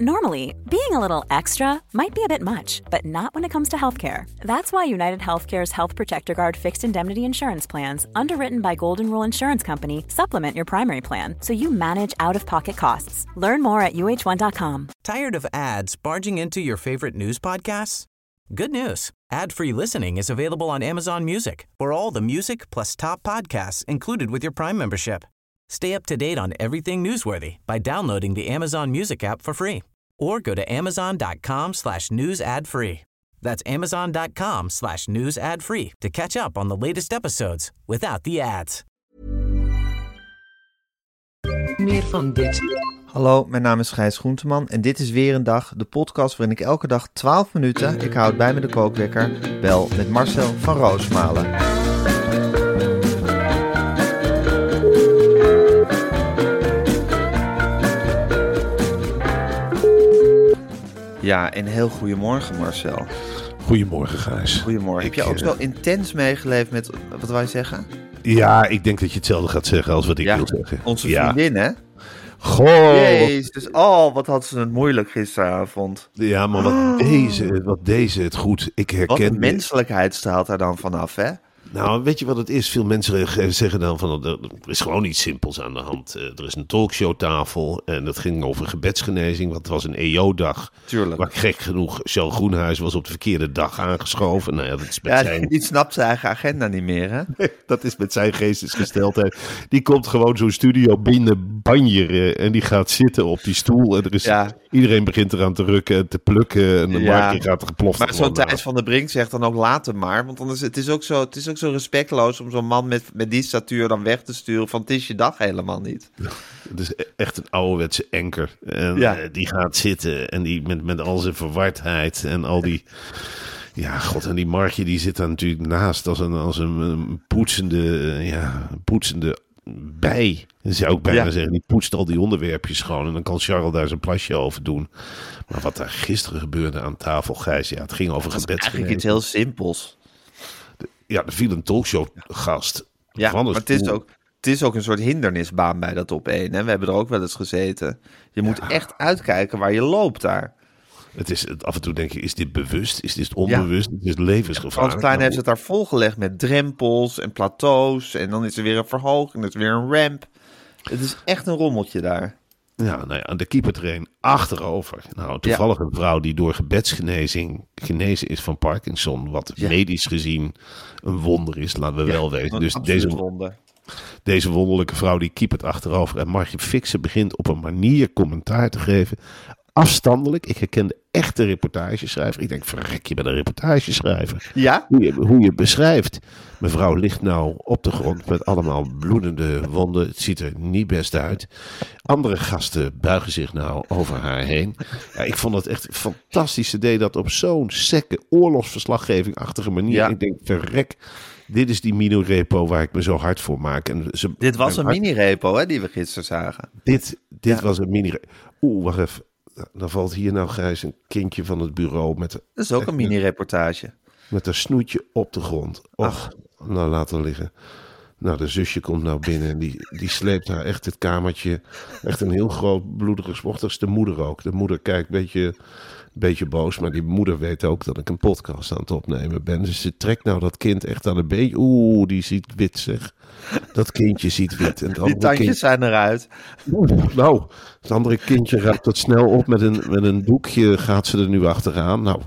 Normally, being a little extra might be a bit much, but not when it comes to healthcare. That's why United Healthcare's Health Protector Guard fixed indemnity insurance plans, underwritten by Golden Rule Insurance Company, supplement your primary plan so you manage out of pocket costs. Learn more at uh1.com. Tired of ads barging into your favorite news podcasts? Good news. Ad-free listening is available on Amazon Music for all the music plus top podcasts included with your Prime membership. Stay up to date on everything newsworthy by downloading the Amazon Music app for free or go to amazon.com slash news ad free. That's amazon.com slash news ad free to catch up on the latest episodes without the ads. Meer van dit. Hallo, mijn naam is Gijs Groenteman en dit is weer een dag, de podcast waarin ik elke dag 12 minuten, ik houd bij me de kookwekker, bel met Marcel van Roosmalen. Ja, een heel goedemorgen Marcel. Goedemorgen, Gijs. Goedemorgen. Ik, Heb je ook eh, zo intens meegeleefd met, wat wij zeggen? Ja, ik denk dat je hetzelfde gaat zeggen als wat ik Ja, wil zeggen. Onze ja. vriendin hè? Goh. Jezus, oh wat had ze het moeilijk gisteravond. Ja, maar wat, deze, wat deze het goed. Ik. Wat herken... een menselijkheid straalt daar dan vanaf hè? Nou, weet je wat het is? Veel mensen re- zeggen dan van, er er is gewoon iets simpels aan de hand. Eh, Er is een talkshowtafel en dat ging over gebedsgenezing, want het was een EO-dag. Tuurlijk. Maar gek genoeg, Shell Groenhuis was op de verkeerde dag aangeschoven. Nou ja, dat is met Ja, zijn... die snapt zijn eigen agenda niet meer hè? Dat is met zijn geestesgesteldheid. Die komt gewoon zo'n studio binnen banjeren en die gaat zitten op die stoel. En er is, Ja. iedereen begint eraan te rukken en te plukken. En de Ja. markt gaat er geploft. Maar zo'n Thijs van der Brink zegt dan ook later maar. Want is het, is ook zo, het is ook zo respectloos om zo'n man met, met die statuur dan weg te sturen. Van het is je dag helemaal niet. Het is e- echt een ouderwetse enker. En Ja. eh, die gaat zitten en die met, met al zijn verwardheid en al die... Ja, god, en die Markje die zit daar natuurlijk naast als een, als een, een poetsende, eh, ja, een poetsende bij. Zou ik bijna Ja. zeggen. Die poetst al die onderwerpjes gewoon. En dan kan Charles daar zijn plasje over doen. Maar wat daar gisteren gebeurde aan tafel, Gijs, ja, het ging over is eigenlijk iets heel simpels. Ja, er viel een talkshow-gast Ja, maar het is, ook, het is ook een soort hindernisbaan bij dat op één. Hè? We hebben er ook wel eens gezeten. Je moet echt uitkijken waar je loopt daar. Het is, het- af en toe denk je, is dit bewust? Is dit onbewust? Het is Frans levensgevaarlijk. Klein Maar heeft het daar volgelegd met drempels en plateaus. En dan is er weer een verhoging, er is weer een ramp. Het is echt een rommeltje daar. Ja, nou ja, de keeper train achterover. Nou, toevallig een vrouw die door gebedsgenezing genezen is van Parkinson. Wat Ja. medisch gezien een wonder is, laten we wel weten. Dus deze, wonder. deze wonderlijke vrouw die keepert achterover. En Margje Fixen begint op een manier commentaar te geven. Afstandelijk. Ik herken de echte reportageschrijver. Ik denk, verrek, je bent een reportageschrijver. Ja? Hoe je, hoe je beschrijft. Mevrouw ligt nou op de grond met allemaal bloedende wonden. Het ziet er niet best uit. Andere gasten buigen zich nou over haar heen. Ja, ik vond het echt fantastisch. Ze deed dat op zo'n sekke oorlogsverslaggeving-achtige manier. Ja. Ik denk, verrek. Dit is die mini-repo waar ik me zo hard voor maak. En ze, Dit was een mini-repo hè, die we gisteren zagen. Dit, dit was een mini Oeh, wacht even. Dan valt hier nou grijs een kindje van het bureau met, Dat is ook een mini-reportage. met een snoetje op de grond. Och, nou laten liggen. Nou, de zusje komt nou binnen en die, die sleept haar echt het kamertje. Echt een heel groot bloederig. Dat is de moeder ook. De moeder kijkt een beetje, beetje boos, maar die moeder weet ook dat ik een podcast aan het opnemen ben. Dus ze trekt nou dat kind echt aan de been. Oeh, die ziet wit zeg. Dat kindje ziet wit. En Die tandjes kind- zijn eruit. nou, het andere kindje ruikt dat snel op. Met een, met een doekje gaat ze er nu achteraan. Nou,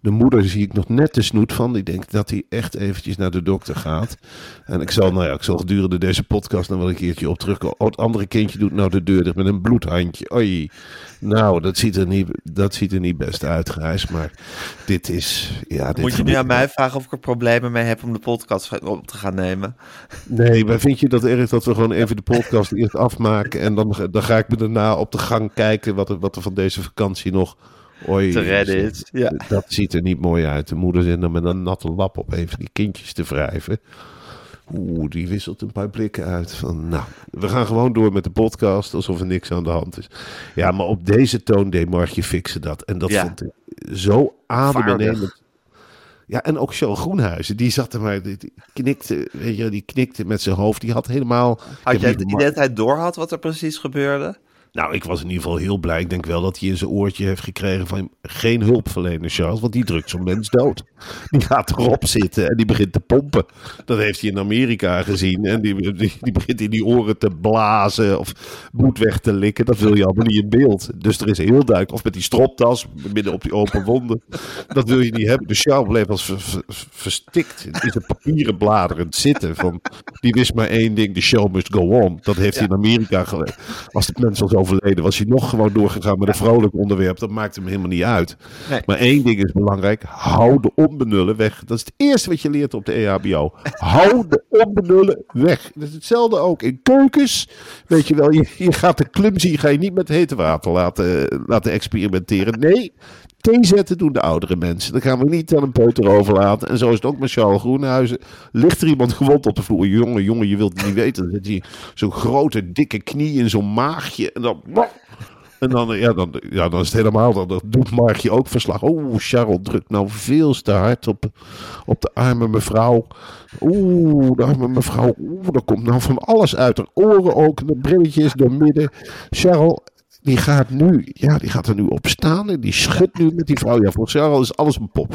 de moeder zie ik nog net de snoet van. Die denkt dat hij echt eventjes naar de dokter gaat. En ik zal, nou ja, ik zal gedurende deze podcast nog wel een keertje op terugkomen. Oh, het andere kindje doet nou de deur dicht met een bloedhandje. Oei. Nou, dat ziet er niet, dat ziet er niet best uit, Grijs. Maar dit is... Ja, dit Moet je nu aan mij vragen of ik er problemen mee heb om de podcast op te gaan nemen? Nee, maar vind je dat erg dat we gewoon even de podcast eerst afmaken en dan, dan ga ik me daarna op de gang kijken wat er, wat er van deze vakantie nog ooit Te redden is. Ja. Dat ziet er niet mooi uit. De moeder zit dan met een natte lap op even die kindjes te wrijven. Oeh, die wisselt een paar blikken uit van, nou, we gaan gewoon door met de podcast alsof er niks aan de hand is. Ja, maar op deze toon deed Margje Fixen dat. En dat Ja. vond ik zo adembenemend. Ja, en ook Charles Groenhuizen, die zat er maar, die knikte, weet je, die knikte met zijn hoofd. Die had helemaal... Had jij het niet idee dat hij door had wat er precies gebeurde? Nou, ik was in ieder geval heel blij. Ik denk wel dat hij in zijn oortje heeft gekregen van geen hulpverlener, Charles. Want die drukt zo'n mens dood. Die gaat erop zitten en die begint te pompen. Dat heeft hij in Amerika gezien. En die, die, die begint in die oren te blazen of bloed weg te likken. Dat wil je allemaal niet in beeld. Dus er is heel duidelijk. Of met die stropdas midden op die open wonden. Dat wil je niet hebben. Dus Charles bleef als ver- ver- verstikt in zijn papieren bladerend zitten. Van, die wist maar één ding. The show must go on. Dat heeft hij in Amerika geleerd. Als het mens was overleden, was hij nog gewoon doorgegaan met een vrolijk onderwerp. Dat maakt hem helemaal niet uit. Nee. Maar één ding is belangrijk. Hou de onbenullen weg. Dat is het eerste wat je leert op de EHBO. Hou de onbenullen weg. Dat is hetzelfde ook in keukens. Weet je wel, je, je gaat de clumsy ga je niet met hete water laten, laten experimenteren. Nee, thee zetten doen de oudere mensen. Dat gaan we niet aan een peuter overlaten. En zo is het ook met Charles Groenhuizen. Ligt er iemand gewond op de vloer? Jongen, jongen, je wilt het niet weten. Dan zit hij zo'n grote, dikke knie in zo'n maagje. En dan... En dan, ja, dan, ja, dan is het helemaal, dan, dan doet Margje ook verslag. Oeh, Charles drukt nou veel te hard op, op de arme mevrouw. Oeh, de arme mevrouw. Oeh, er komt nou van alles uit. haar oren ook, de brilletjes door midden. Charles, die gaat nu, ja, die gaat er nu op staan en die schudt nu met die vrouw. Ja, voor Charles is alles een pop.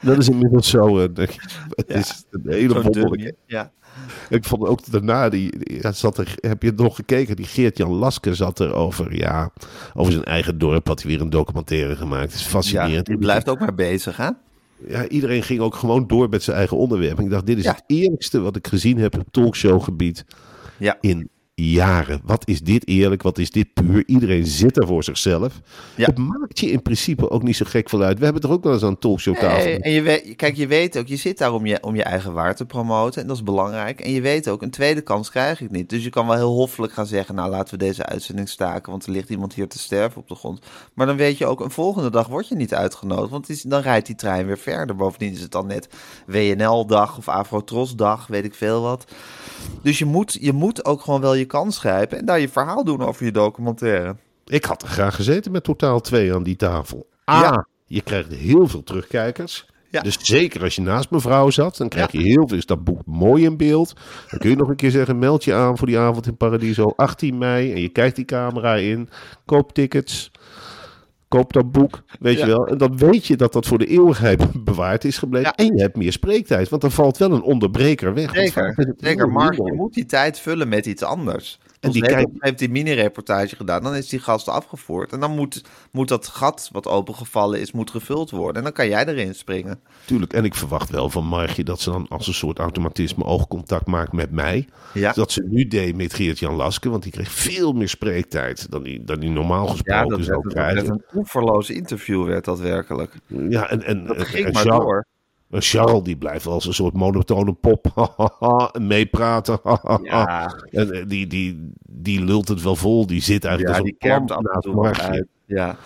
Dat is inmiddels zo. eh, het Ja. is een hele wonderlijke. Ja. Ik vond ook daarna, die, die- ja, zat er, heb je het nog gekeken? Die Geert-Jan Laske zat er over, ja, over zijn eigen dorp. Had hij weer een documentaire gemaakt. Het is ja, fascinerend. die blijft ook maar bezig, hè? Ja, iedereen ging ook gewoon door met zijn eigen onderwerp. En ik dacht, dit is Ja. het eerlijkste wat ik gezien heb op talkshowgebied Ja. in jaren. Wat is dit eerlijk? Wat is dit puur? Iedereen zit er voor zichzelf. Ja. Het maakt je in principe ook niet zo gek veel uit. We hebben er ook wel eens aan een talkshowtafel. Nee, en je weet, kijk, je weet ook, je zit daar om je, om je eigen waar te promoten. En dat is belangrijk. En je weet ook, een tweede kans krijg ik niet. Dus je kan wel heel hoffelijk gaan zeggen, nou laten we deze uitzending staken. Want er ligt iemand hier te sterven op de grond. Maar dan weet je ook, een volgende dag word je niet uitgenodigd. Want is, dan rijdt die trein weer verder. Bovendien is het dan net WNL-dag of Afrotros-dag, weet ik veel wat. Dus je moet, je moet ook gewoon wel je kans grijpen. En daar je verhaal doen over je documentaire. Ik had er graag gezeten met totaal twee aan die tafel. A, Ja. je krijgt heel veel terugkijkers. Ja. Dus zeker als je naast mevrouw zat, dan krijg je heel veel. Is dat boek mooi in beeld? Dan kun je nog een keer zeggen: meld je aan voor die avond in Paradiso, 18 mei. En je kijkt die camera in, koop tickets, koop dat boek. Weet Ja. je wel? En dan weet je dat dat voor de eeuwigheid bewaard is gebleven. Ja. En je hebt meer spreektijd, want dan valt wel een onderbreker weg. Zeker, zeker. heel Mark, je moet die tijd vullen met iets anders. En die kijk- heeft die mini-reportage gedaan, dan is die gast afgevoerd. En dan moet, moet dat gat wat opengevallen is, moet gevuld worden. En dan kan jij erin springen. Tuurlijk, en ik verwacht wel van Margje dat ze dan als een soort automatisme oogcontact maakt met mij. Ja, Dat ze nu deed met Geert-Jan Laske, want die kreeg veel meer spreektijd dan die, dan die normaal ja gesproken dat, zou werd, dat werd krijgen. een oeverloos interview werd dat werkelijk. Ja, en, en, Dat en- ging en maar door. Charles die blijft wel als een soort monotone pop en meepraten. Ja, En die, die, die lult het wel vol, die zit eigenlijk ja die kermt uit. Ja,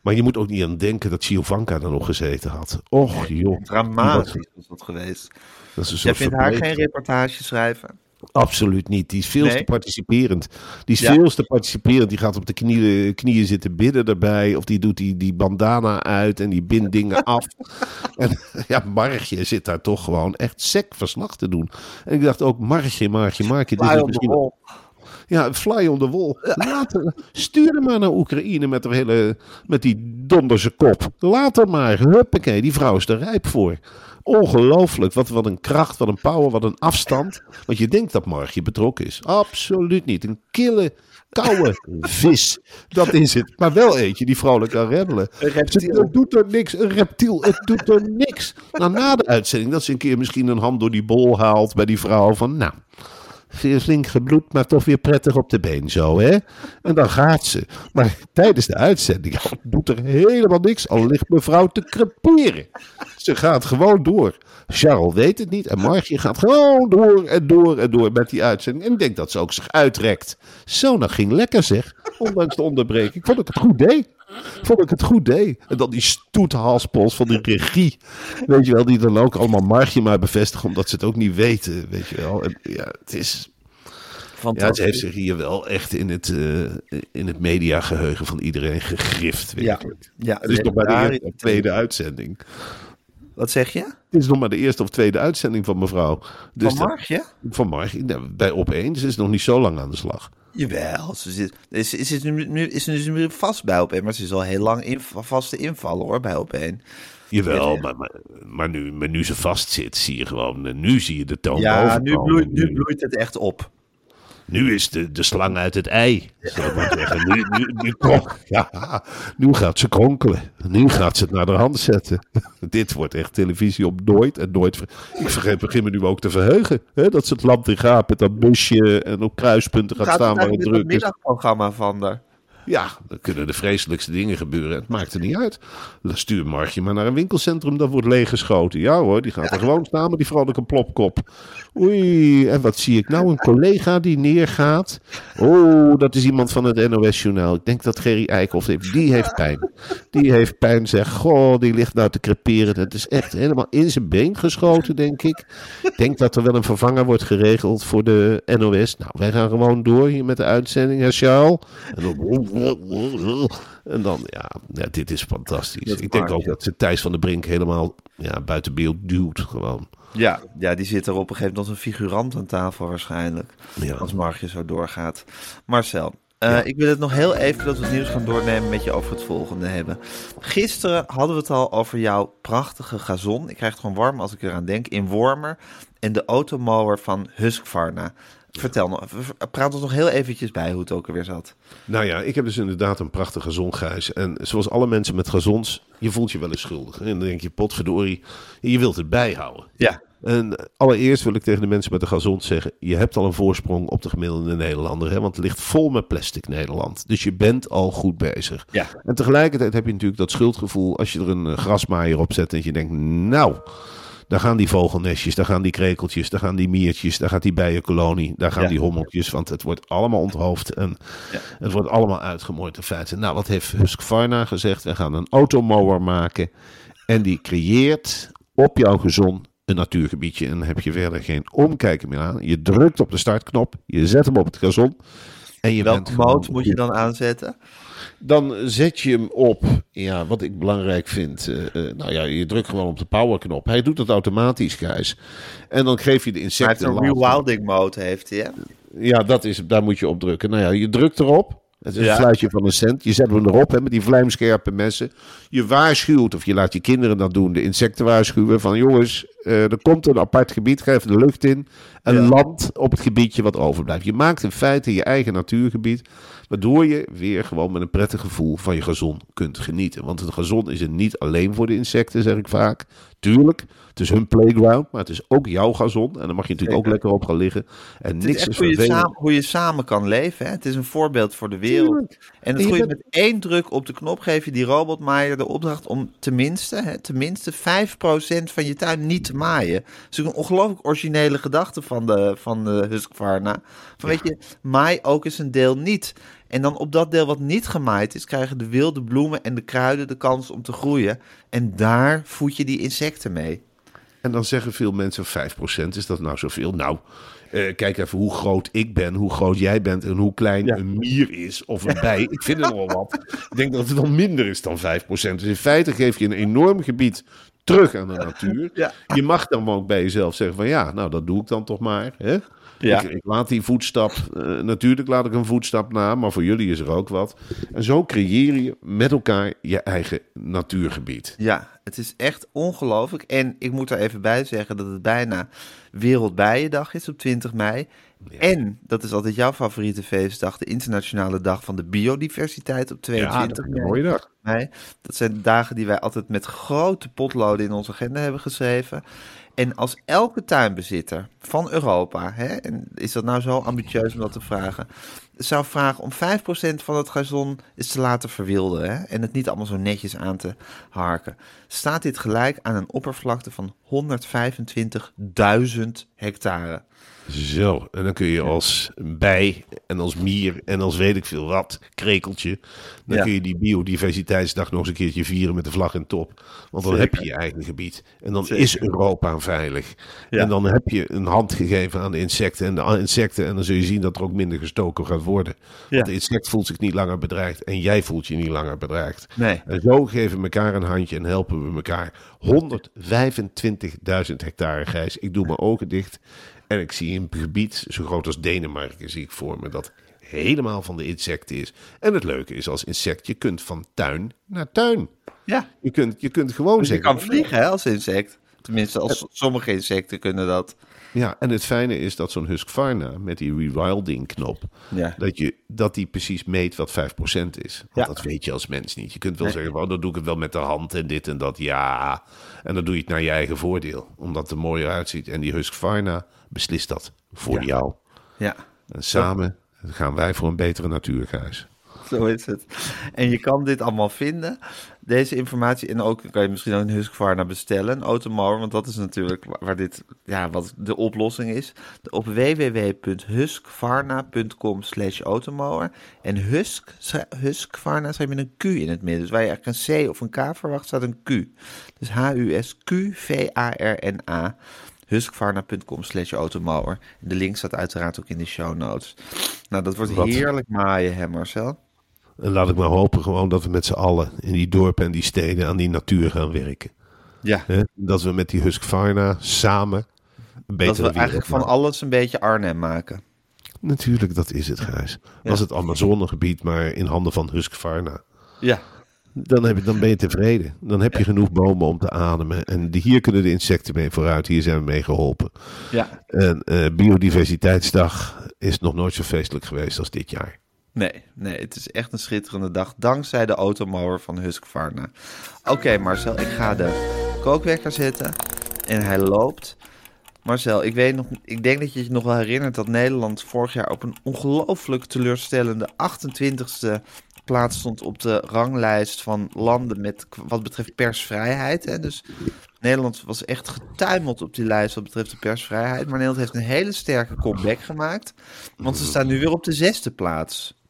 Maar je moet ook niet aan denken dat Giovanka er nog gezeten had. Och joh, dramatisch was dat geweest. dat Jij vindt haar geen reportage schrijven? Absoluut niet. Die is veel Nee? te participerend. Die is Ja. veel te participerend. Die gaat op de knieën, knieën zitten bidden erbij. Of die doet die, die bandana uit en die bindt dingen af. En ja, Margje zit daar toch gewoon echt sec verslag te doen. En ik dacht ook, Margje, Margje, Margje. Dit Fly is misschien wall. ja, fly on the wall. Laat haar- stuur hem maar naar Oekraïne met, hele, met die donderse kop. Laat haar maar. Huppakee, die vrouw is er rijp voor. Ongelooflijk. Wat, wat een kracht, wat een power, wat een afstand. Want je denkt dat Margje betrokken is. Absoluut niet. Een kille, koude vis. Dat is het. Maar wel eentje die vrolijk kan reptiel. het doet er niks. Een reptiel. Het doet er niks. Nou, na de uitzending dat ze een keer misschien een hand door die bol haalt bij die vrouw. Van nou, Veel flink gebloed, maar toch weer prettig op de been zo, hè? En dan gaat ze. Maar tijdens de uitzending doet er helemaal niks. Al ligt mevrouw te creperen. Ze gaat gewoon door. Charles weet het niet. En Margie gaat gewoon door en door en door met die uitzending. En ik denk dat ze ook zich uitrekt. Zo, dat ging lekker zeg. Ondanks de onderbreking. Vond ik het goed deed. Vond ik het goed deed. En dan die stoethalspols van die regie. Weet je wel, die dan ook allemaal Margie maar bevestigen. Omdat ze het ook niet weten. Weet je wel. En ja, het is... Ja, ze heeft zich hier wel echt in het, eh, in het mediageheugen van iedereen gegrift. Ja. werkelijk. Ja, Het is nog maar de tweede uitzending. Wat zeg je? Het is nog maar de eerste of tweede uitzending van mevrouw. Dus Van van. Nou, bij Opeens is nog niet zo lang aan de slag. Jawel, ze zit, is, is, is, nu, nu- is er nu vast bij op maar ze is al heel lang in, vaste invallen hoor, bij op Jawel, maar, maar, maar, nu, maar nu ze vastzit, zie je gewoon, nu zie je de toon Ja, nu bloeit, nu bloeit het echt op. Nu is de, de slang uit het ei. Zeggen. Nu, nu, nu, ja, nu gaat ze kronkelen. Nu gaat ze het naar de hand zetten. Dit wordt echt televisie op nooit en nooit. Ik vergeet, begin me nu ook te verheugen. Hè, dat ze het land in gaat met dat busje en op kruispunten gaat Gaat staan het waar het druk is. middagprogramma van haar? Ja, dan kunnen de vreselijkste dingen gebeuren. Het maakt er niet uit. Dan stuur Margje maar naar een winkelcentrum dat wordt leeggeschoten. Ja hoor, die gaat er gewoon staan met die vrolijke plopkop. Oei, en wat zie ik nou? Een collega die neergaat. Oh, dat is iemand van het NOS-journaal. Ik denk dat Gerry Eikhoff heeft. Die heeft pijn. Die heeft pijn, zeg. Goh, die ligt nou te creperen. Dat is echt helemaal in zijn been geschoten, denk ik. Ik denk dat er wel een vervanger wordt geregeld voor de NOS. Nou, wij gaan gewoon door hier met de uitzending, hè, Charles? En dan... En dan, ja, ja dit is fantastisch. Dat ik denk ook dat ze Thijs van der Brink helemaal ja, buiten beeld duwt. Gewoon. Ja, ja, die zit er op een gegeven moment als een figurant aan tafel waarschijnlijk. Ja. Als Margje zo doorgaat. Marcel, eh, ik wil het nog heel even dat we het nieuws gaan doornemen met je over het volgende hebben. Gisteren hadden we het al over jouw prachtige gazon. Ik krijg het gewoon warm als ik eraan denk. In Wormer en de automower van Husqvarna. Vertel nog, praat ons nog heel eventjes bij hoe het ook alweer zat. Nou ja, ik heb dus inderdaad een prachtige gazon, Gijs. En zoals alle mensen met gazons, je voelt je wel eens schuldig. En dan denk je, potverdorie, je wilt het bijhouden. Ja. En allereerst wil ik tegen de mensen met de gazons zeggen: je hebt al een voorsprong op de gemiddelde Nederlander. Hè? Want het ligt vol met plastic Nederland. Dus je bent al goed bezig. Ja. En tegelijkertijd heb je natuurlijk dat schuldgevoel als je er een eh, grasmaaier op zet. En je denkt: nou, daar gaan die vogelnestjes, daar gaan die krekeltjes, daar gaan die miertjes, daar gaat die bijenkolonie, daar gaan Ja. die hommeltjes. Want het wordt allemaal onthoofd en het wordt allemaal uitgemooid in feite. Nou, wat heeft Husqvarna gezegd? We gaan een automower maken en die creëert op jouw gezon een natuurgebiedje. En dan heb je verder geen omkijken meer aan. Je drukt op de startknop, je zet hem op het gazon. En je bent Welke gewoon moot moet je dan aanzetten? Dan zet je hem op, ja, wat ik belangrijk vind. eh, eh, nou ja, je drukt gewoon op de powerknop. Hij doet het automatisch, Gijs. En dan geef je de Maar het insecten... een rewilding mode heeft hij, hè? Ja, dat is, daar moet je op drukken. Nou ja, je drukt erop. Het is Ja. een fluitje van een cent. Je zet hem erop hè, met die vlijmscherpe messen. Je waarschuwt, of je laat je kinderen dat doen, de insecten waarschuwen. Van jongens, eh, er komt een apart gebied, ga even de lucht in. En Ja. land op het gebiedje wat overblijft. Je maakt in feite je eigen natuurgebied. Waardoor je weer gewoon met een prettig gevoel van je gazon kunt genieten. Want een gazon is er niet alleen voor de insecten, zeg ik vaak. Tuurlijk, het is hun playground, maar het is ook jouw gazon. En dan mag je natuurlijk ook lekker op gaan liggen. En Het is niks echt is hoe je, samen, hoe je samen kan leven. Hè? Het is een voorbeeld voor de wereld. Tuurlijk. En En het je bent- met één druk op de knop geef je die robotmaaier de opdracht om tenminste, hè, tenminste 5% van je tuin niet te maaien. Dat is een ongelooflijk originele gedachte van de, van de Husqvarna. Van weet je, maai ook eens een deel niet. En dan op dat deel wat niet gemaaid is, krijgen de wilde bloemen en de kruiden de kans om te groeien. En daar voed je die insecten mee. En dan zeggen veel mensen 5%, is dat nou zoveel? Nou, eh, kijk even hoe groot ik ben, hoe groot jij bent en hoe klein Ja. een mier is of een bij. Ik vind het wel wat. Ik denk dat het dan minder is dan 5%. Dus in feite geef je een enorm gebied terug aan de natuur. Ja. Je mag dan ook bij jezelf zeggen van ja, nou dat doe ik dan toch maar. Hè? Ja. Ik, ik laat die voetstap, eh, natuurlijk laat ik een voetstap na, maar voor jullie is er ook wat. En zo creëer je met elkaar je eigen natuurgebied. Ja, het is echt ongelooflijk. En ik moet er even bij zeggen dat het bijna Wereldbijendag is op 20 mei. En, dat is altijd jouw favoriete feestdag, de internationale dag van de biodiversiteit op 22 een mei. mooie dag. mei. Dat zijn dagen die wij altijd met grote potloden in onze agenda hebben geschreven. En als elke tuinbezitter van Europa, hè, en is dat nou zo ambitieus om dat te vragen, zou vragen om 5% van het gazon eens te laten verwilderen hè, en het niet allemaal zo netjes aan te harken, staat dit gelijk aan een oppervlakte van 125.000 hectare. Zo, en dan kun je als bij en als mier en als weet ik veel wat, krekeltje, dan Ja. kun je die biodiversiteitsdag nog eens een keertje vieren met de vlag in top. Want dan heb je je eigen gebied. En dan is Europa veilig. Ja. En dan heb je een hand gegeven aan de insecten en de insecten. En dan zul je zien dat er ook minder gestoken gaat worden. Want de insect voelt zich niet langer bedreigd en jij voelt je niet langer bedreigd. Nee. En zo geven we elkaar een handje en helpen we elkaar. 125.000 hectare grijs. Ik doe mijn ogen dicht en ik zie een gebied zo groot als Denemarken, zie ik voor me, dat helemaal van de insecten is. En het leuke is als insect, je kunt van tuin naar tuin. Ja, Je kunt, je kunt gewoon dus je zeggen... kan vliegen hè, als insect. Tenminste, als sommige insecten kunnen dat. Ja, en het fijne is dat zo'n Husqvarna met die rewilding knop, Ja. dat, je, dat die precies meet wat 5% is. Want Ja. dat weet je als mens niet. Je kunt wel Nee. zeggen, oh, dan doe ik het wel met de hand en dit en dat. Ja, en dan doe je het naar je eigen voordeel. Omdat het er mooier uitziet. En die Husqvarna beslist dat voor Ja. jou. Ja, En samen gaan wij voor een betere natuur, Gijs. zo is het. En je kan dit allemaal vinden, deze informatie. En ook kan je misschien ook een Husqvarna bestellen, een automower. Want dat is natuurlijk waar dit, ja, wat de oplossing is. Op www.husqvarna.com slash automower. En Husk, Husqvarna schrijf je een Q in het midden. Dus waar je eigenlijk een C of een K verwacht, staat een Q. Dus H-U-S-Q-V-A-R-N-A. Husqvarna.com slash de link staat uiteraard ook in de show notes. Nou, dat wordt Wat? heerlijk maaien, hè Marcel? En laat ik maar hopen gewoon dat we met z'n allen in die dorpen en die steden aan die natuur gaan werken. Ja? Dat we met die Husqvarna samen een dat we eigenlijk van alles een beetje Arnhem maken. Natuurlijk, dat is het, Gijs. Was het Amazonegebied maar in handen van Husqvarna. Ja, Dan, heb je, dan ben je tevreden. Dan heb je genoeg bomen om te ademen. En die, hier kunnen de insecten mee vooruit. Hier zijn we mee geholpen. ja. En eh, Biodiversiteitsdag is nog nooit zo feestelijk geweest als dit jaar. Nee, nee, het is echt een schitterende dag. Dankzij de automower van Husqvarna. Oké, Marcel, ik ga de kookwekker zetten. En hij loopt. Marcel, ik, weet nog, ik denk dat je je nog wel herinnert dat Nederland vorig jaar op een ongelooflijk teleurstellende 28e plaats stond op de ranglijst van landen met wat betreft persvrijheid. Hè? Dus Nederland was echt getuimeld op die lijst wat betreft de persvrijheid. Maar Nederland heeft een hele sterke comeback gemaakt. Want ze staan nu weer op de zesde plaats.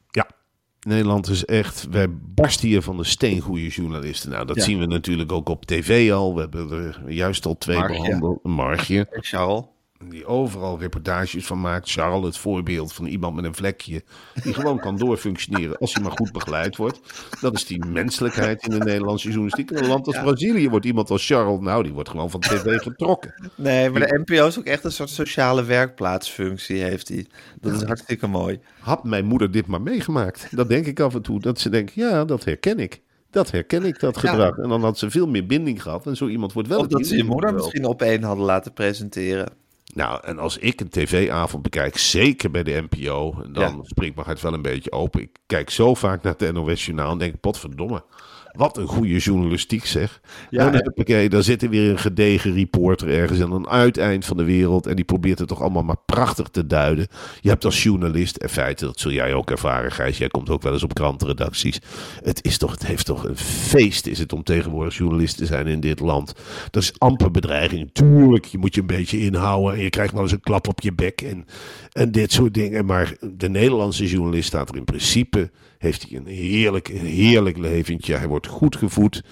Nederland is echt, wij barsten hier van de steengoede journalisten. Nou, dat Ja. zien we natuurlijk ook op tv al. We hebben er juist al twee Margje. behandeld. Margje. Charles. Die overal reportages van maakt. Charles, het voorbeeld van iemand met een vlekje. Die gewoon kan doorfunctioneren als hij maar goed begeleid wordt. Dat is die menselijkheid in de Nederlandse journalistiek. In een land als Brazilië wordt iemand als Charles, nou, die wordt gewoon van tv getrokken. Nee, maar de NPO is ook echt een soort sociale werkplaatsfunctie, heeft hij. Dat is hartstikke mooi. Had mijn moeder dit maar meegemaakt? Dat denk ik af en toe. Dat ze denkt, ja, dat herken ik. Dat herken ik, dat Ja. gedrag. En dan had ze veel meer binding gehad. En zo iemand wordt wel Of dat ze je moeder misschien op één hadden laten presenteren. Nou, en als ik een tv-avond bekijk, zeker bij de NPO, dan Ja. springt mijn hart wel een beetje open. Ik kijk zo vaak naar het NOS-journaal en denk, potverdomme, wat een goede journalistiek zeg. Ja, en hè? huppakee, daar zit er weer een gedegen reporter ergens aan een uiteind van de wereld en die probeert het toch allemaal maar prachtig te duiden. Je hebt als journalist, in feite, dat zul jij ook ervaren Gijs, jij komt ook wel eens op krantenredacties. Het is toch, het heeft toch een feest is het om tegenwoordig journalist te zijn in dit land. Dat is amper bedreiging. Tuurlijk, je moet je een beetje inhouden en je krijgt wel eens een klap op je bek en, en dit soort dingen. Maar de Nederlandse journalist staat er in principe, heeft hij een heerlijk, heerlijk leventje. Hij wordt goed gevoed.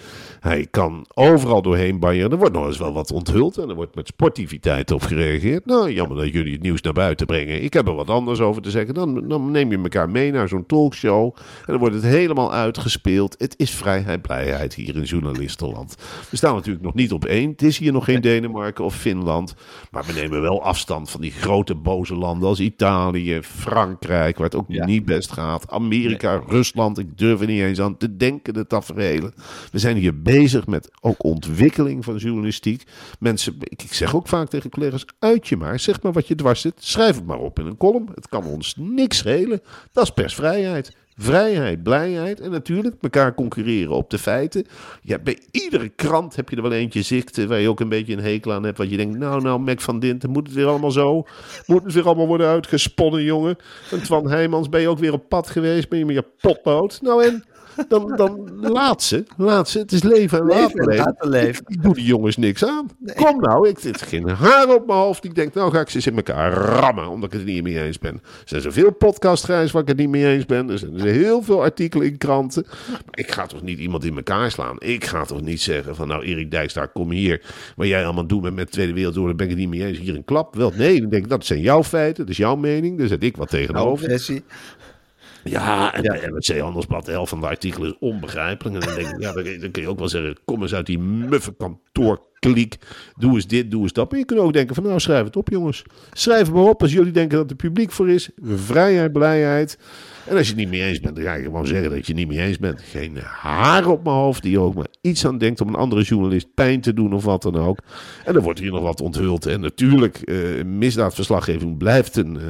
Hij kan overal doorheen banjeren. Er wordt nog eens wel wat onthuld en er wordt met sportiviteit op gereageerd. Nou, jammer dat jullie het nieuws naar buiten brengen. Ik heb er wat anders over te zeggen. Dan, dan neem je elkaar mee naar zo'n talkshow en dan wordt het helemaal uitgespeeld. Het is vrijheid, blijheid hier in journalistenland. We staan natuurlijk nog niet op één. Het is hier nog geen Denemarken of Finland. Maar we nemen wel afstand van die grote boze landen als Italië, Frankrijk, waar het ook Ja. niet best gaat. Amerika, Rusland. Ik durf er niet eens aan te denken, de tafereelen. We zijn hier bezig met ook ontwikkeling van journalistiek. Mensen, ik, zeg ook vaak tegen collega's, uit je maar. Zeg maar wat je dwars zit. Schrijf het maar op in een column. Het kan ons niks schelen. Dat is persvrijheid. Vrijheid, blijheid en natuurlijk elkaar concurreren op de feiten. Ja, bij iedere krant heb je er wel eentje zicht waar je ook een beetje een hekel aan hebt. Wat je denkt, nou, nou, Mac van Dinten, moet het weer allemaal zo? Moet het weer allemaal worden uitgesponnen, jongen? En Twan Heijmans, ben je ook weer op pad geweest? Ben je met je potlood? Nou en, dan, dan laat ze, laat ze. Het is leven en laten en leven. leven. Ik doe die jongens niks aan. Kom nou, ik zit geen haar op mijn hoofd. Ik denk, nou ga ik ze eens in elkaar rammen, omdat ik het niet mee eens ben. Er zijn zoveel podcastgrijs waar ik het niet mee eens ben. Er zijn heel veel artikelen in kranten. Maar ik ga toch niet iemand in elkaar slaan. Ik ga toch niet zeggen van, nou Erik Dijkstra, kom hier. Wat jij allemaal doet met, met de Tweede Wereldoorlog, ben ik het niet mee eens. Hier een klap. Wel, nee, dan denk ik, dat zijn jouw feiten, dat is jouw mening. Daar zet ik wat Nou, tegenover. obsessie. Ja, en bij NRC Handelsblad, de helft van de artikelen is onbegrijpelijk. En dan denk ik, ja, dan, kun je ook wel zeggen, kom eens uit die muffe kantoorkliek. Doe eens dit, doe eens dat. Maar je kunt ook denken van, nou, schrijf het op, jongens. Schrijf het maar op als jullie denken dat er publiek voor is. Vrijheid, blijheid. En als je het niet mee eens bent, dan ga je gewoon zeggen dat je het niet mee eens bent. Geen haar op mijn hoofd die ook maar iets aan denkt om een andere journalist pijn te doen of wat dan ook. En dan wordt hier nog wat onthuld. En natuurlijk, eh, misdaadverslaggeving blijft een... eh,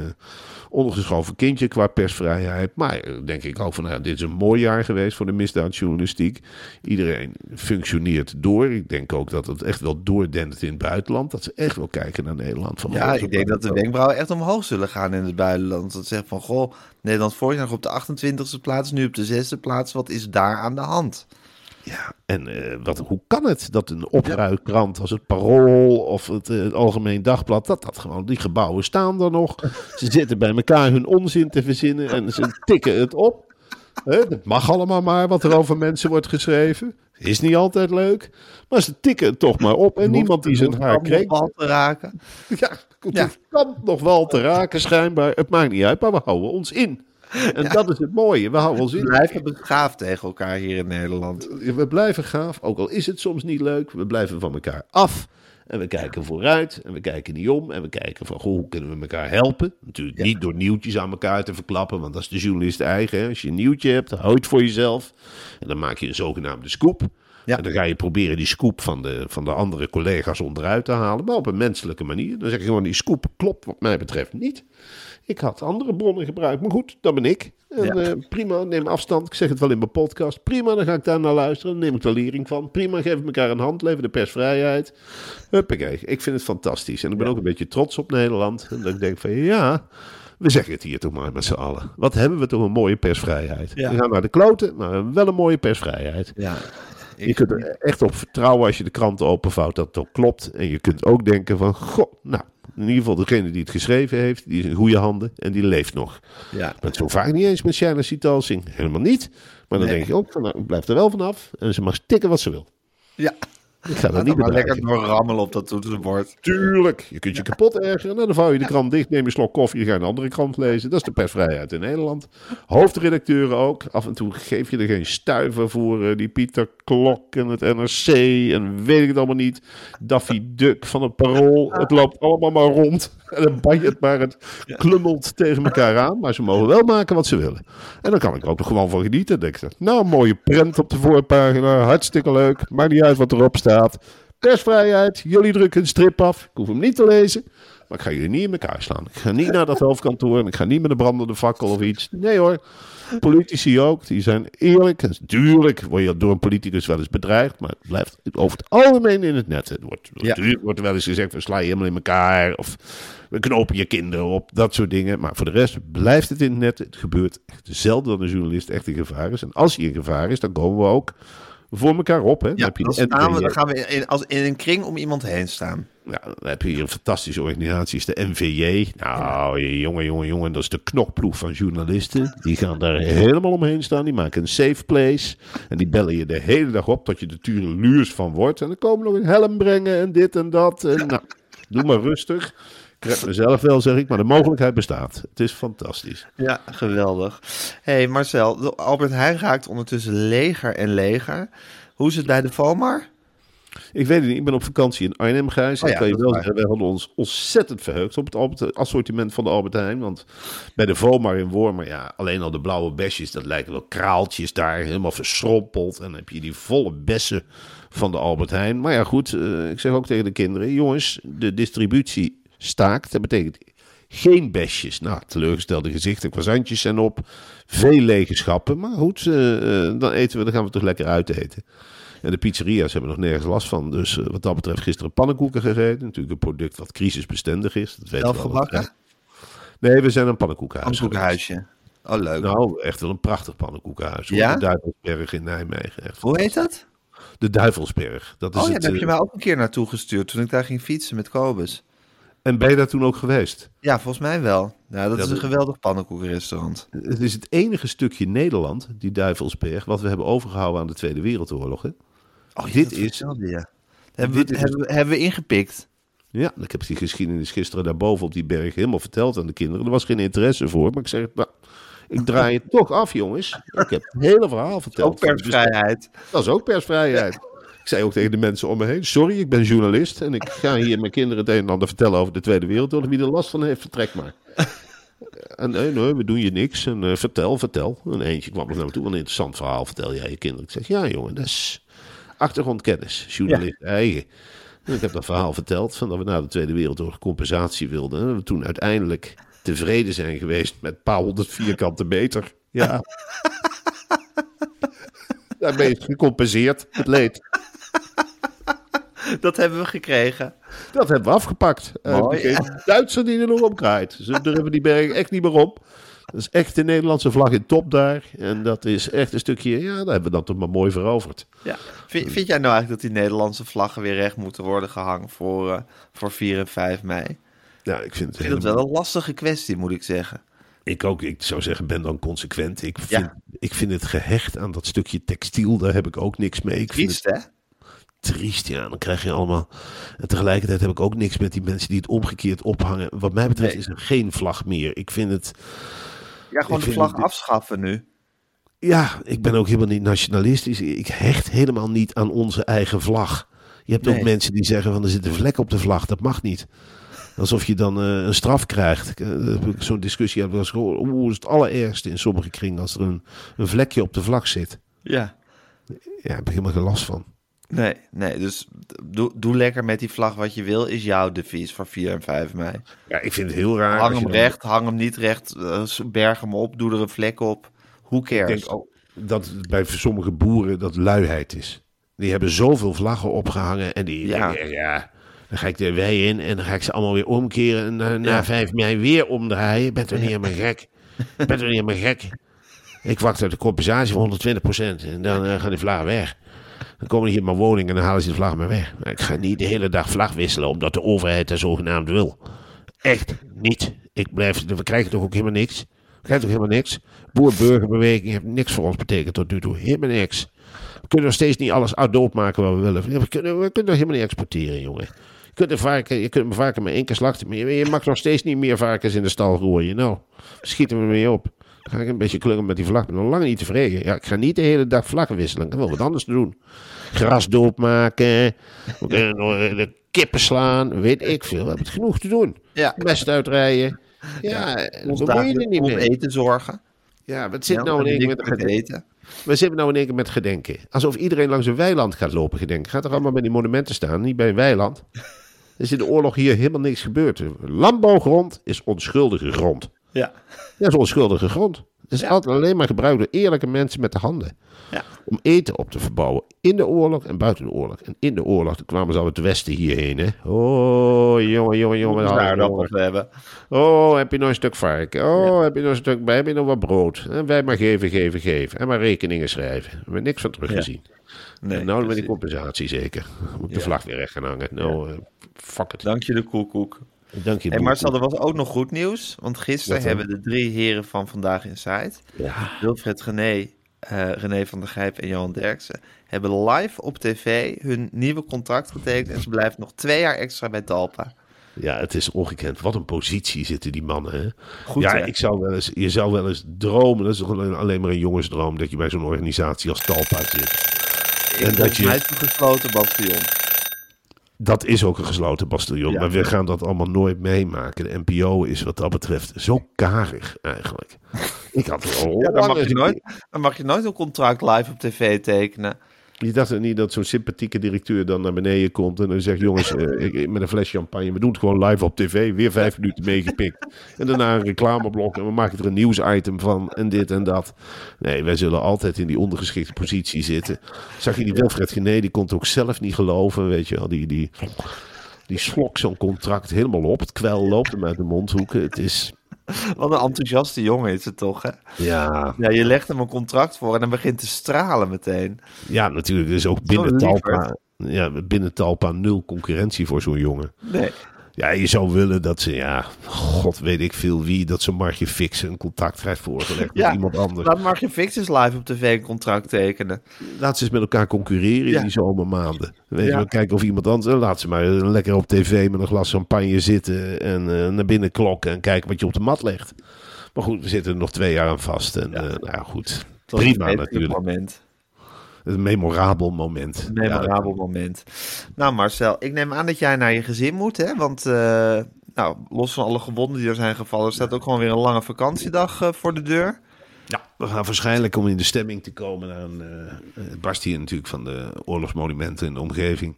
ondergeschoven kindje qua persvrijheid. Maar eh, denk ik ook van, nou, dit is een mooi jaar geweest voor de misdaadjournalistiek. Iedereen functioneert door. Ik denk ook dat het echt wel doordendert in het buitenland. Dat ze echt wel kijken naar Nederland. Van, Ja, ik denk dat de wenkbrauwen echt omhoog zullen gaan in het buitenland. Dat zegt van, goh, Nederland vorig jaar op de 28e plaats, nu op de 6e plaats. Wat is daar aan de hand? Ja, en eh, wat, hoe kan het dat een opruikkrant als het Parool of het, eh, het Algemeen Dagblad, dat dat gewoon, die gebouwen staan er nog. Ze zitten bij elkaar hun onzin te verzinnen en ze tikken het op. Het mag allemaal maar wat er over mensen wordt geschreven. Is niet altijd leuk, maar ze tikken het toch maar op en niemand die zijn haar Kan kreeg. nog wel te raken. Ja, het Ja. kan nog wel te raken schijnbaar. Het maakt niet uit, maar we houden ons in. En dat is het mooie, we houden ons We in. blijven beschaafd tegen elkaar hier in Nederland. We blijven gaaf, ook al is het soms niet leuk. We blijven van elkaar af. En we kijken vooruit. En we kijken niet om. En we kijken van, goh, hoe kunnen we elkaar helpen? Natuurlijk Ja. niet door nieuwtjes aan elkaar te verklappen. Want dat is de journalist eigen. Hè? Als je een nieuwtje hebt, hou het voor jezelf. En dan maak je een zogenaamde scoop. Ja. En dan ga je proberen die scoop van de, van de andere collega's onderuit te halen. Maar op een menselijke manier. Dan zeg je gewoon, die scoop klopt wat mij betreft niet. Ik had andere bronnen gebruikt. Maar goed, dat ben ik. En Ja. eh, prima, neem afstand. Ik zeg het wel in mijn podcast. Prima, dan ga ik daar naar luisteren. Dan neem ik de lering van. Prima, geef elkaar een hand. Leven de persvrijheid. Huppakee. Ik vind het fantastisch. En ik ben ook een beetje trots op Nederland. En dat ik denk van, ja... We zeggen het hier toch maar met z'n allen. Wat hebben we toch een mooie persvrijheid. Ja. We gaan naar de kloten, maar we hebben wel een mooie persvrijheid. Ja. Je kunt er echt op vertrouwen als je de kranten openvouwt dat het ook klopt. En je kunt ook denken van, goh, nou, in ieder geval degene die het geschreven heeft, die is in goede handen en die leeft nog. Ja. Ik ben het zo vaak niet eens met Shanna Sitalsing. Helemaal niet. Maar dan Nee. denk je ook van, nou, ik blijf er wel vanaf. En ze mag stikken wat ze wil. Ja. Ik ga er Laat niet maar lekker bedreigen. doorrammelen op dat toetsenbord. Tuurlijk. Je kunt je kapot ergeren. Nou, dan vouw je de krant dicht, neem je een slok koffie, je gaat een andere krant lezen. Dat is de persvrijheid in Nederland. Hoofdredacteuren ook. Af en toe geef je er geen stuiver voor. eh, die Pieter Klok en het NRC en weet ik het allemaal niet. Daffy Duck van het Parool. Het loopt allemaal maar rond. En je het maar. Het klummelt tegen elkaar aan. Maar ze mogen wel maken wat ze willen. En dan kan ik er ook nog gewoon van genieten. Denk ik, nou, een mooie prent op de voorpagina. Hartstikke leuk. Maakt niet uit wat erop staat. Persvrijheid, jullie drukken een strip af. Ik hoef hem niet te lezen. Maar ik ga jullie niet in elkaar slaan. Ik ga niet naar dat hoofdkantoor en ik ga niet met een brandende fakkel of iets. Nee hoor. Politici ook, die zijn eerlijk. En Tuurlijk word je door een politicus wel eens bedreigd, maar het blijft over het algemeen in het net. Het wordt, Ja. Natuurlijk wordt wel eens gezegd, we slaan je helemaal in elkaar. Of we knopen je kinderen op, dat soort dingen. Maar voor de rest blijft het in het net. Het gebeurt echt zelden dat een journalist echt in gevaar is. En als hij in gevaar is, dan komen we ook voor elkaar op. Hè? Dan Ja, heb je dan, staan we, dan gaan we in, als, in een kring om iemand heen staan. Ja, dan heb je hier een fantastische organisatie, is de NVJ. Nou, jongen, jongen, jongen, dat is de knokploeg van journalisten. Die gaan daar helemaal omheen staan. Die maken een safe place. En die bellen je de hele dag op tot je de tureluurs van wordt. En dan komen nog een helm brengen en dit en dat. En, nou, doe maar rustig. Ik red mezelf wel, zeg ik, maar de mogelijkheid bestaat. Het is fantastisch. Ja, geweldig. hey Marcel, Albert Heijn raakt ondertussen leger en leger. Hoe is het bij de Vomar? Ik weet het niet, ik ben op vakantie in Arnhem, Gijs. Oh ja, kan je wel waar. zeggen, wij hadden ons ontzettend verheugd op het Albert- assortiment van de Albert Heijn. Want bij de Vomar in Wormer, ja, alleen al de blauwe besjes, dat lijken wel kraaltjes daar, helemaal verschrompeld. En dan heb je die volle bessen van de Albert Heijn. Maar ja, goed, eh, ik zeg ook tegen de kinderen, jongens, de distributie staakt. Dat betekent geen besjes. Nou, teleurgestelde gezichten, croissantjes zijn op. Veel lege schappen. Maar goed, eh, eh, dan eten we, dan gaan we toch lekker uit eten. En de pizzeria's hebben nog nergens last van. Dus eh, wat dat betreft gisteren pannenkoeken gegeten. Natuurlijk een product wat crisisbestendig is. Dat weten Zelf we allemaal. gebakken? Nee, we zijn een pannenkoekenhuis. Pannenkoekenhuisje. Oh, leuk. Nou, echt wel een prachtig pannenkoekenhuis. hoor. Ja? De Duivelsberg in Nijmegen. Echt Hoe heet dat? De Duivelsberg. Dat is Oh ja, het, daar heb je eh, mij ook een keer naartoe gestuurd toen ik daar ging fietsen met Kobus. En ben je daar toen ook geweest? Ja, volgens mij wel. Ja, dat is een geweldig pannenkoekenrestaurant. Het is het enige stukje Nederland, die Duivelsberg, wat we hebben overgehouden aan de Tweede Wereldoorlog. Hè? Oh, ja, Dit dat is- je. Hebben, we, Dit is- hebben, we- hebben we ingepikt. Ja, ik heb die geschiedenis gisteren daarboven op die berg helemaal verteld aan de kinderen. Er was geen interesse voor, maar ik zeg, nou, Ik draai het toch af, jongens. Ik heb het hele verhaal verteld. Ook persvrijheid. Dat is ook persvrijheid. Ik zei ook tegen de mensen om me heen: Sorry, ik ben journalist. En ik ga hier mijn kinderen het een en ander vertellen over de Tweede Wereldoorlog. Wie er last van heeft, vertrek maar. En nee, nee, we doen je niks. En eh, vertel, vertel. En eentje kwam nog naar me toe. Een interessant verhaal vertel jij je kinderen. Ik zeg: Ja, jongen, dat is achtergrondkennis. Journalist eigen. En ik heb dat verhaal verteld. Van dat we na de Tweede Wereldoorlog compensatie wilden. En we toen uiteindelijk tevreden zijn geweest met een paar honderd vierkante meter. Ja. Daarmee is gecompenseerd, het leed. Dat hebben we gekregen. Dat hebben we afgepakt. En Mooi. Duitser die er nog op draait. Ze durven die berg echt niet meer op. Dat is echt de Nederlandse vlag in top daar. En dat is echt een stukje, ja, daar hebben we dan toch maar mooi veroverd. Ja. Vind, vind jij nou eigenlijk dat die Nederlandse vlaggen weer recht moeten worden gehangen voor, eh, voor 4 en 5 mei? Ik Ja, ik vind het vind het wel een lastige kwestie, moet ik zeggen. Ik ook, ik zou zeggen, ben dan consequent. Ik vind, Ja. ik vind het gehecht aan dat stukje textiel, daar heb ik ook niks mee. Ik vind Triest, het hè? triest, ja. Dan krijg je allemaal... En tegelijkertijd heb ik ook niks met die mensen die het omgekeerd ophangen. Wat mij betreft Nee. is er geen vlag meer. Ik vind het... Ja, gewoon Ik de vlag afschaffen nu. Ja, ik ben ook helemaal niet nationalistisch. Ik hecht helemaal niet aan onze eigen vlag. Je hebt ook mensen die zeggen van er zit een vlek op de vlag. Dat mag niet. Alsof je dan eh, een straf krijgt. Eh, Zo'n discussie heb ik wel eens gehoord. Oeh, is het allerergste in sommige kringen als er een, een vlekje op de vlag zit. Ja. Ja, daar heb ik helemaal geen last van. Nee, nee, dus doe, doe lekker met die vlag wat je wil, is jouw devies voor 4 en 5 mei. Ja, ik vind het heel raar. Hang hem dan- recht, hang hem niet recht, eh, berg hem op, doe er een vlek op. Ik cares? denk ook dat het bij sommige boeren dat luiheid is. Die hebben zoveel vlaggen opgehangen en die Ja. denken, ja, dan ga ik de wei in en dan ga ik ze allemaal weer omkeren en na, na Ja. 5 mei weer omdraaien. Bent u niet helemaal gek? Bent u niet helemaal gek? Ik wacht uit de compensatie van 120% en dan eh, gaan die vlaggen weg. Dan komen die in mijn woning en dan halen ze de vlag maar weg. Ik ga niet de hele dag vlag wisselen omdat de overheid dat zogenaamd wil. Echt niet. Ik blijf, we krijgen toch ook helemaal niks? We krijgen toch helemaal niks? Boer-burgerbeweging heeft niks voor ons betekend tot nu toe. Helemaal niks. We kunnen nog steeds niet alles uitdoop maken wat we willen. We kunnen, we kunnen nog helemaal niet exporteren, jongen. Je kunt, een varken, je kunt een varken maar één keer slachten, je, je mag nog steeds niet meer varkens in de stal gooien. Nou, schieten we mee op. Ga ik een beetje klungelen met die vlag. Ik ben nog lang niet tevreden. Ja, ik ga niet de hele dag vlaggen wisselen. Ik heb wel wat anders te doen. Grasdoop maken. We kunnen nog eh, de kippen slaan. Weet ik veel. We hebben het genoeg te doen. Ja. Mest uitrijden. Ja, dat moet je er niet om mee. eten zorgen. Ja, wat zit Ja, nou in één keer met eten. we zitten nou in één keer met gedenken. Alsof iedereen langs een weiland gaat lopen gedenken. Gaat er allemaal bij die monumenten staan, niet bij een weiland. Er is in de oorlog hier helemaal niks gebeurd. Landbouwgrond is onschuldige grond. Ja. Dat is onschuldige grond. Het is altijd alleen maar gebruikt door eerlijke mensen met de handen. Ja. Om eten op te verbouwen. In de oorlog en buiten de oorlog. En in de oorlog toen kwamen ze al het westen hierheen. Hè? Oh, jongen, jongen, jongen. Daar jongen. hebben. Oh, heb je nog een stuk varken? Oh, heb je nog een stuk bij? Heb je nog wat brood? En wij maar geven, geven, geven. En maar rekeningen schrijven. We hebben niks van teruggezien. Nee, en nou met die compensatie zeker. Moet de vlag weer recht gaan hangen. Nou, eh, fuck it. Dank je de koekoek. Dank je. Hey. Marcel, er was ook nog goed nieuws. Want gisteren hebben de drie heren van Vandaag in Ja, Wilfred René, eh, René van der Gijp en Johan Derksen, hebben live op tv hun nieuwe contract getekend. En ze blijven nog twee jaar extra bij Talpa. ja, het is ongekend. Wat een positie zitten die mannen. Hè? Goed, ja, hè? ik zou wel eens, je zou wel eens dromen. Dat is toch alleen, maar een jongensdroom. Dat je bij zo'n organisatie als Talpa zit. En dat je- is het een gesloten bastion. Dat is ook een gesloten bastion. Ja. Maar we gaan dat allemaal nooit meemaken. De NPO is wat dat betreft zo karig eigenlijk. Ik had er al Ja, dan, mag je nooit, dan mag je nooit een contract live op tv tekenen. Je dacht er niet dat zo'n sympathieke directeur dan naar beneden komt en dan zegt: Jongens, eh, ik, met een fles champagne, we doen het gewoon live op tv. Weer vijf minuten meegepikt. En daarna een reclameblok en we maken er een nieuwsitem van en dit en dat. Nee, wij zullen altijd in die ondergeschikte positie zitten. Zag je die Wilfred Gené, die kon het ook zelf niet geloven, weet je wel. Die, die, die slok zo'n contract helemaal op. Het kwel loopt hem uit de mondhoeken. Het is, Wat een enthousiaste jongen is het toch, hè? ja, Ja, je legt hem een contract voor en dan begint te stralen meteen. ja natuurlijk. Is ook binnen. Talpa, ja, binnen Talpa nul concurrentie voor zo'n jongen. Nee. Ja, je zou willen dat ze, ja, god weet ik veel wie, dat ze Margje Fixen een contact krijgt voorgelegd Ja, met iemand anders. Laat Margje Fixes live op tv een contract tekenen. Laat ze eens met elkaar concurreren in Ja. die zomermaanden. Weet je Ja. wel, kijken of iemand anders, laat ze maar lekker op tv met een glas champagne zitten en eh, naar binnen klokken en kijken wat je op de mat legt. Maar goed, we zitten er nog twee jaar aan vast. En ja. nou goed. Prima natuurlijk. moment. Een memorabel moment. Een memorabel moment. Nou Marcel, ik neem aan dat jij naar je gezin moet, hè? Want uh, nou, los van alle gewonden die er zijn gevallen, staat ook gewoon weer een lange vakantiedag uh, voor de deur. We gaan waarschijnlijk om in de stemming te komen naar een. Uh, het barst hier natuurlijk van de oorlogsmonumenten in de omgeving.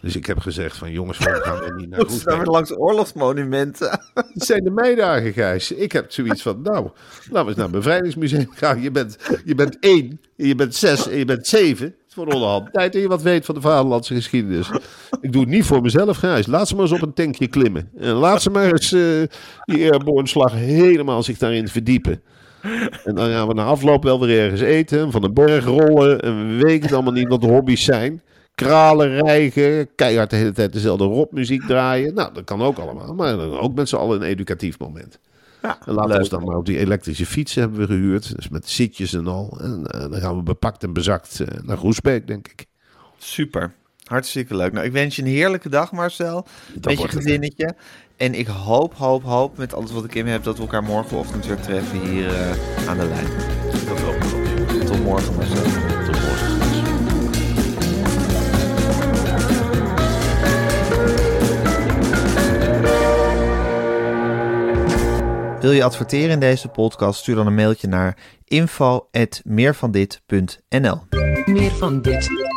Dus ik heb gezegd van jongens, we gaan we niet naar Goed, staan we langs oorlogsmonumenten. Het zijn de meidagen, Gijs. Ik heb zoiets van, nou, laten we eens naar het bevrijdingsmuseum gaan. Je bent, je bent één, je bent zes en je bent zeven. Het is voor onderhand tijd dat je wat weet van de vaderlandse geschiedenis. Ik doe het niet voor mezelf, Gijs. Laat ze maar eens op een tankje klimmen. En laat ze maar eens uh, die airborne slag helemaal zich daarin verdiepen. En dan gaan we na afloop wel weer ergens eten, van de berg rollen. En we weten allemaal niet wat de hobby's zijn. Kralen rijgen, keihard de hele tijd dezelfde rockmuziek draaien. Nou, dat kan ook allemaal. Maar dan ook met z'n allen een educatief moment. Ja, en laten we dan maar op die elektrische fietsen hebben we gehuurd. Dus met zitjes en al. En uh, dan gaan we bepakt en bezakt uh, naar Groesbeek, denk ik. Super. Hartstikke leuk. Nou, ik wens je een heerlijke dag, Marcel. Dat met je gezinnetje. En ik hoop, hoop, hoop met alles wat ik in me heb... dat we elkaar morgenochtend weer treffen hier uh, aan de lijn. Tot morgen. Tot morgen. Wil je adverteren in deze podcast? Stuur dan een mailtje naar info@meervandit.nl. Meer van dit.